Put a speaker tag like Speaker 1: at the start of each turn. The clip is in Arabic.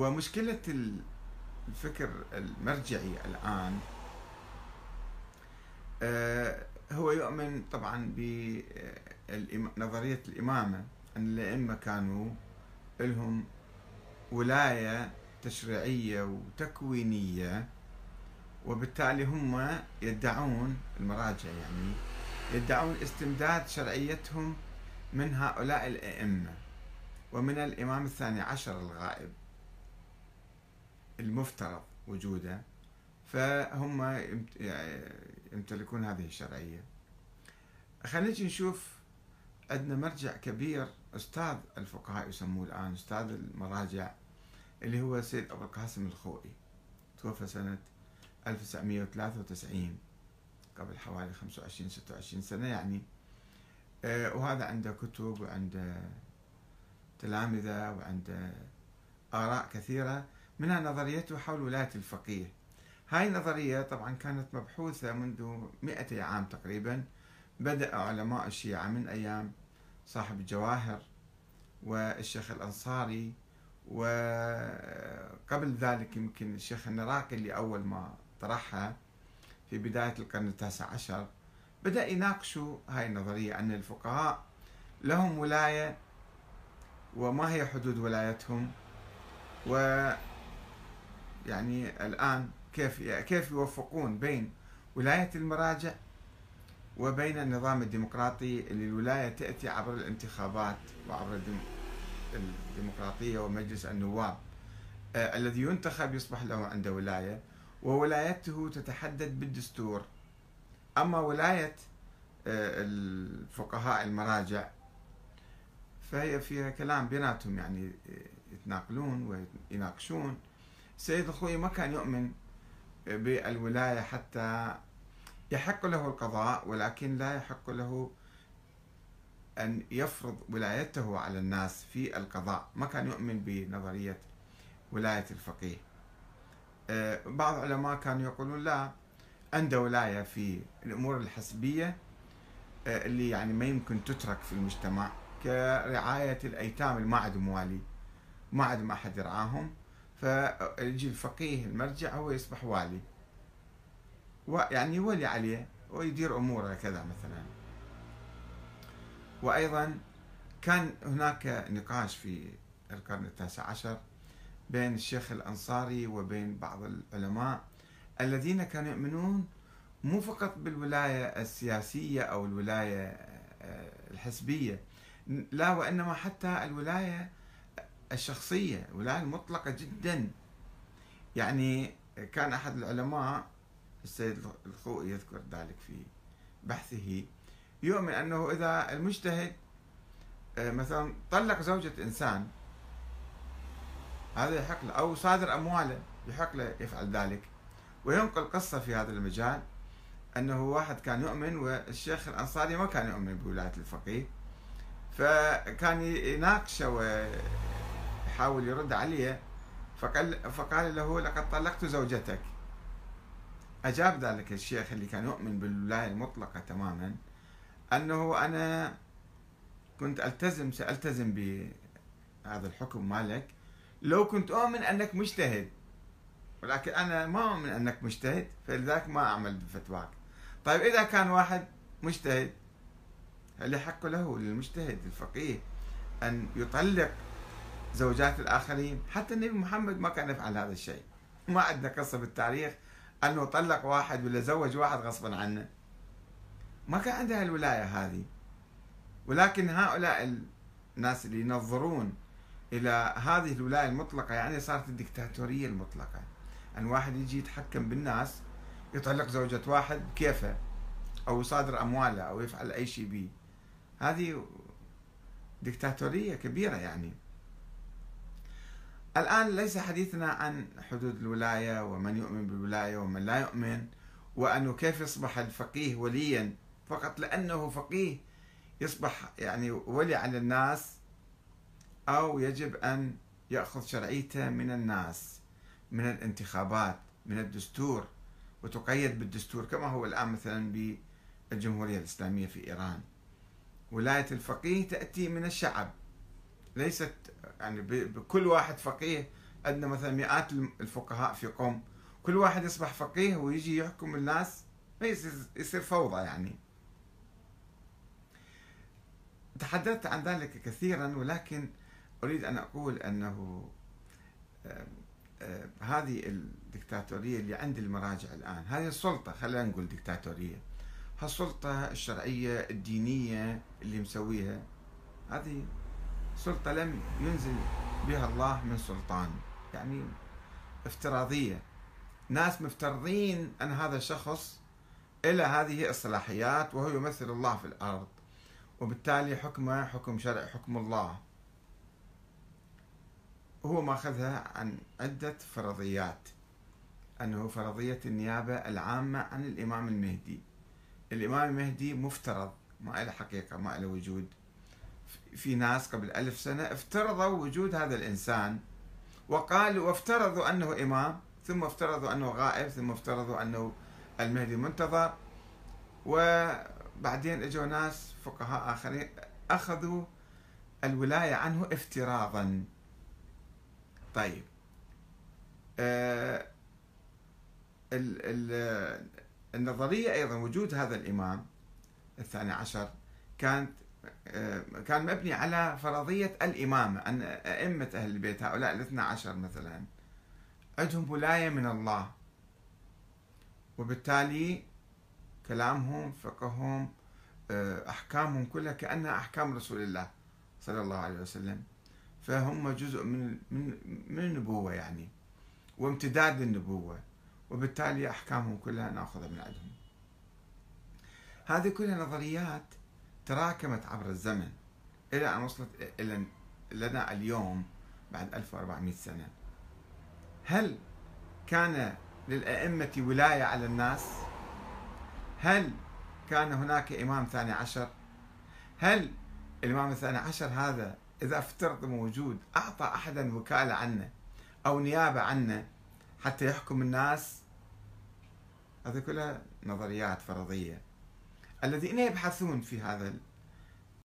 Speaker 1: ومشكلة الفكر المرجعي الآن آه، هو يؤمن طبعا بنظرية الإمامة أن الأئمة كانوا لهم ولاية تشريعية وتكوينية وبالتالي هم يدعون المراجع يعني يدعون استمداد شرعيتهم من هؤلاء الأئمة. ومن الإمام الثاني عشر الغائب. المفترض وجوده فهم يمتلكون هذه الشرعية. خلينا نشوف عندنا مرجع كبير أستاذ الفقهاء يسموه الآن أستاذ المراجع اللي هو سيد أبو القاسم الخوئي. توفى سنة 1993 قبل حوالي 25 26 سنة يعني. آه، وهذا عنده كتب وعنده تلامذة وعنده آراء كثيرة. منها نظريته حول ولاية الفقيه. هاي النظرية طبعا كانت مبحوثة منذ 200 عام تقريبا. بدأ علماء الشيعة من أيام صاحب الجواهر والشيخ الأنصاري وقبل ذلك يمكن الشيخ النراقي اللي أول ما طرحها في بداية القرن التاسع عشر. بدأ يناقشوا هاي النظرية أن الفقهاء لهم ولاية وما هي حدود ولايتهم و يعني الآن كيف كيف يوفقون بين ولاية المراجع وبين النظام الديمقراطي اللي الولاية تأتي عبر الانتخابات وعبر الديمقراطية ومجلس النواب آه الذي ينتخب يصبح له عنده ولاية وولايته تتحدد بالدستور. أما ولاية آه الفقهاء المراجع فهي فيها كلام بيناتهم يعني آه، يتناقلون ويناقشون سيد الخوي ما كان يؤمن بالولاية حتى يحق له القضاء ولكن لا يحق له أن يفرض ولايته على الناس في القضاء. ما كان يؤمن بنظرية ولاية الفقيه. آه، بعض العلماء كانوا يقولون لا عنده ولاية في الأمور الحسبية آه، اللي يعني ما يمكن تترك في المجتمع كرعاية الأيتام اللي ما عندهم والي ما عندهم أحد يرعاهم. فيجي الفقيه المرجع هو يصبح والي. يعني يولي عليه ويدير أموره كذا مثلا. وأيضا كان هناك نقاش في القرن التاسع عشر بين الشيخ الأنصاري وبين بعض العلماء الذين كانوا يؤمنون مو فقط بالولاية السياسية أو الولاية آه، الحزبية لا وإنما حتى الولاية الشخصية الولاية المطلقة جدا. يعني كان أحد العلماء السيد الخوئي يذكر ذلك في بحثه يؤمن أنه إذا المجتهد آه، مثلا طلق زوجة إنسان هذا يحق له أو صادر أمواله يحق له يفعل ذلك. وينقل قصة في هذا المجال أنه واحد كان يؤمن والشيخ الأنصاري ما كان يؤمن بولاية الفقيه فكان يناقشه ويحاول يرد عليه فقال, فقال له لقد طلقت زوجتك. أجاب ذلك الشيخ اللي كان يؤمن بالولاية المطلقة تماما أنه أنا كنت ألتزم سألتزم بهذا الحكم مالك. لو كنت أؤمن أنك مجتهد ولكن أنا ما أؤمن أنك مجتهد فلذلك ما أعمل بفتواك. طيب إذا كان واحد مجتهد هل يحق له للمجتهد الفقيه أن يطلق زوجات الآخرين. حتى النبي محمد ما كان يفعل هذا الشيء. ما عندنا قصة بالتاريخ أنه طلق واحد ولا زوج واحد غصبا عنه. ما كان عندها الولاية هذه. ولكن هؤلاء الناس اللي ينظرون إلى هذه الولاية المطلقة يعني صارت الدكتاتورية المطلقة. أن واحد يجي يتحكم بالناس يطلق زوجة واحد كيفه أو يصادر أمواله أو يفعل أي شيء به هذه دكتاتورية كبيرة يعني. الآن ليس حديثنا عن حدود الولاية ومن يؤمن بالولاية ومن لا يؤمن وأنه كيف يصبح الفقيه وليا. فقط لأنه فقيه يصبح يعني ولي على الناس أو يجب أن يأخذ شرعيته من الناس من الانتخابات من الدستور وتقيد بالدستور كما هو الآن مثلا بالجمهورية الإسلامية في إيران. ولاية الفقيه تأتي من الشعب. ليست يعني بكل واحد فقيه عندنا مثلا مئات الفقهاء في قوم. كل واحد يصبح فقيه ويجي يحكم الناس يصير, يصير فوضى يعني. تحدثت عن ذلك كثيرا ولكن أريد أن أقول أنه هذه الدكتاتورية اللي عند المراجع الآن هذه السلطة خلينا نقول دكتاتورية. هالسلطة الشرعية الدينية اللي مسويها هذه سلطة لم ينزل بها الله من سلطان. يعني افتراضية. ناس مفترضين أن هذا الشخص إلى هذه الصلاحيات وهو يمثل الله في الأرض وبالتالي حكمه حكم شرع حكم الله. هو ماخذها عن عدة فرضيات. أنه فرضية النيابة العامة عن الإمام المهدي. الإمام المهدي مفترض ما له حقيقة ما له وجود. في ناس قبل ألف سنة افترضوا وجود هذا الإنسان وقالوا وافترضوا أنه إمام ثم افترضوا أنه غائب ثم افترضوا أنه المهدي منتظر وبعدين إجوا ناس فقهاء آخرين أخذوا الولاية عنه افتراضا. طيب. آه النظرية أيضا وجود هذا الإمام الثاني عشر كانت كان مبني على فرضية الإمامة أن أئمة أهل البيت هؤلاء الاثنى عشر مثلا عندهم ولاية من الله. وبالتالي كلامهم فقههم آه، أحكامهم كلها كأنها أحكام رسول الله صلى الله عليه وسلم. فهم جزء من من من النبوة يعني وامتداد للنبوة. وبالتالي أحكامهم كلها نأخذها من عندهم. هذه كلها نظريات تراكمت عبر الزمن إلى أن وصلت إلى لنا اليوم بعد 1400 سنة. هل كان للأئمة ولاية على الناس؟ هل كان هناك إمام ثاني عشر؟ هل الإمام الثاني عشر هذا إذا افترض موجود أعطى أحدا وكالة عنه أو نيابة عنه حتى يحكم الناس؟ هذه كلها نظريات فرضية. الذين يبحثون في هذا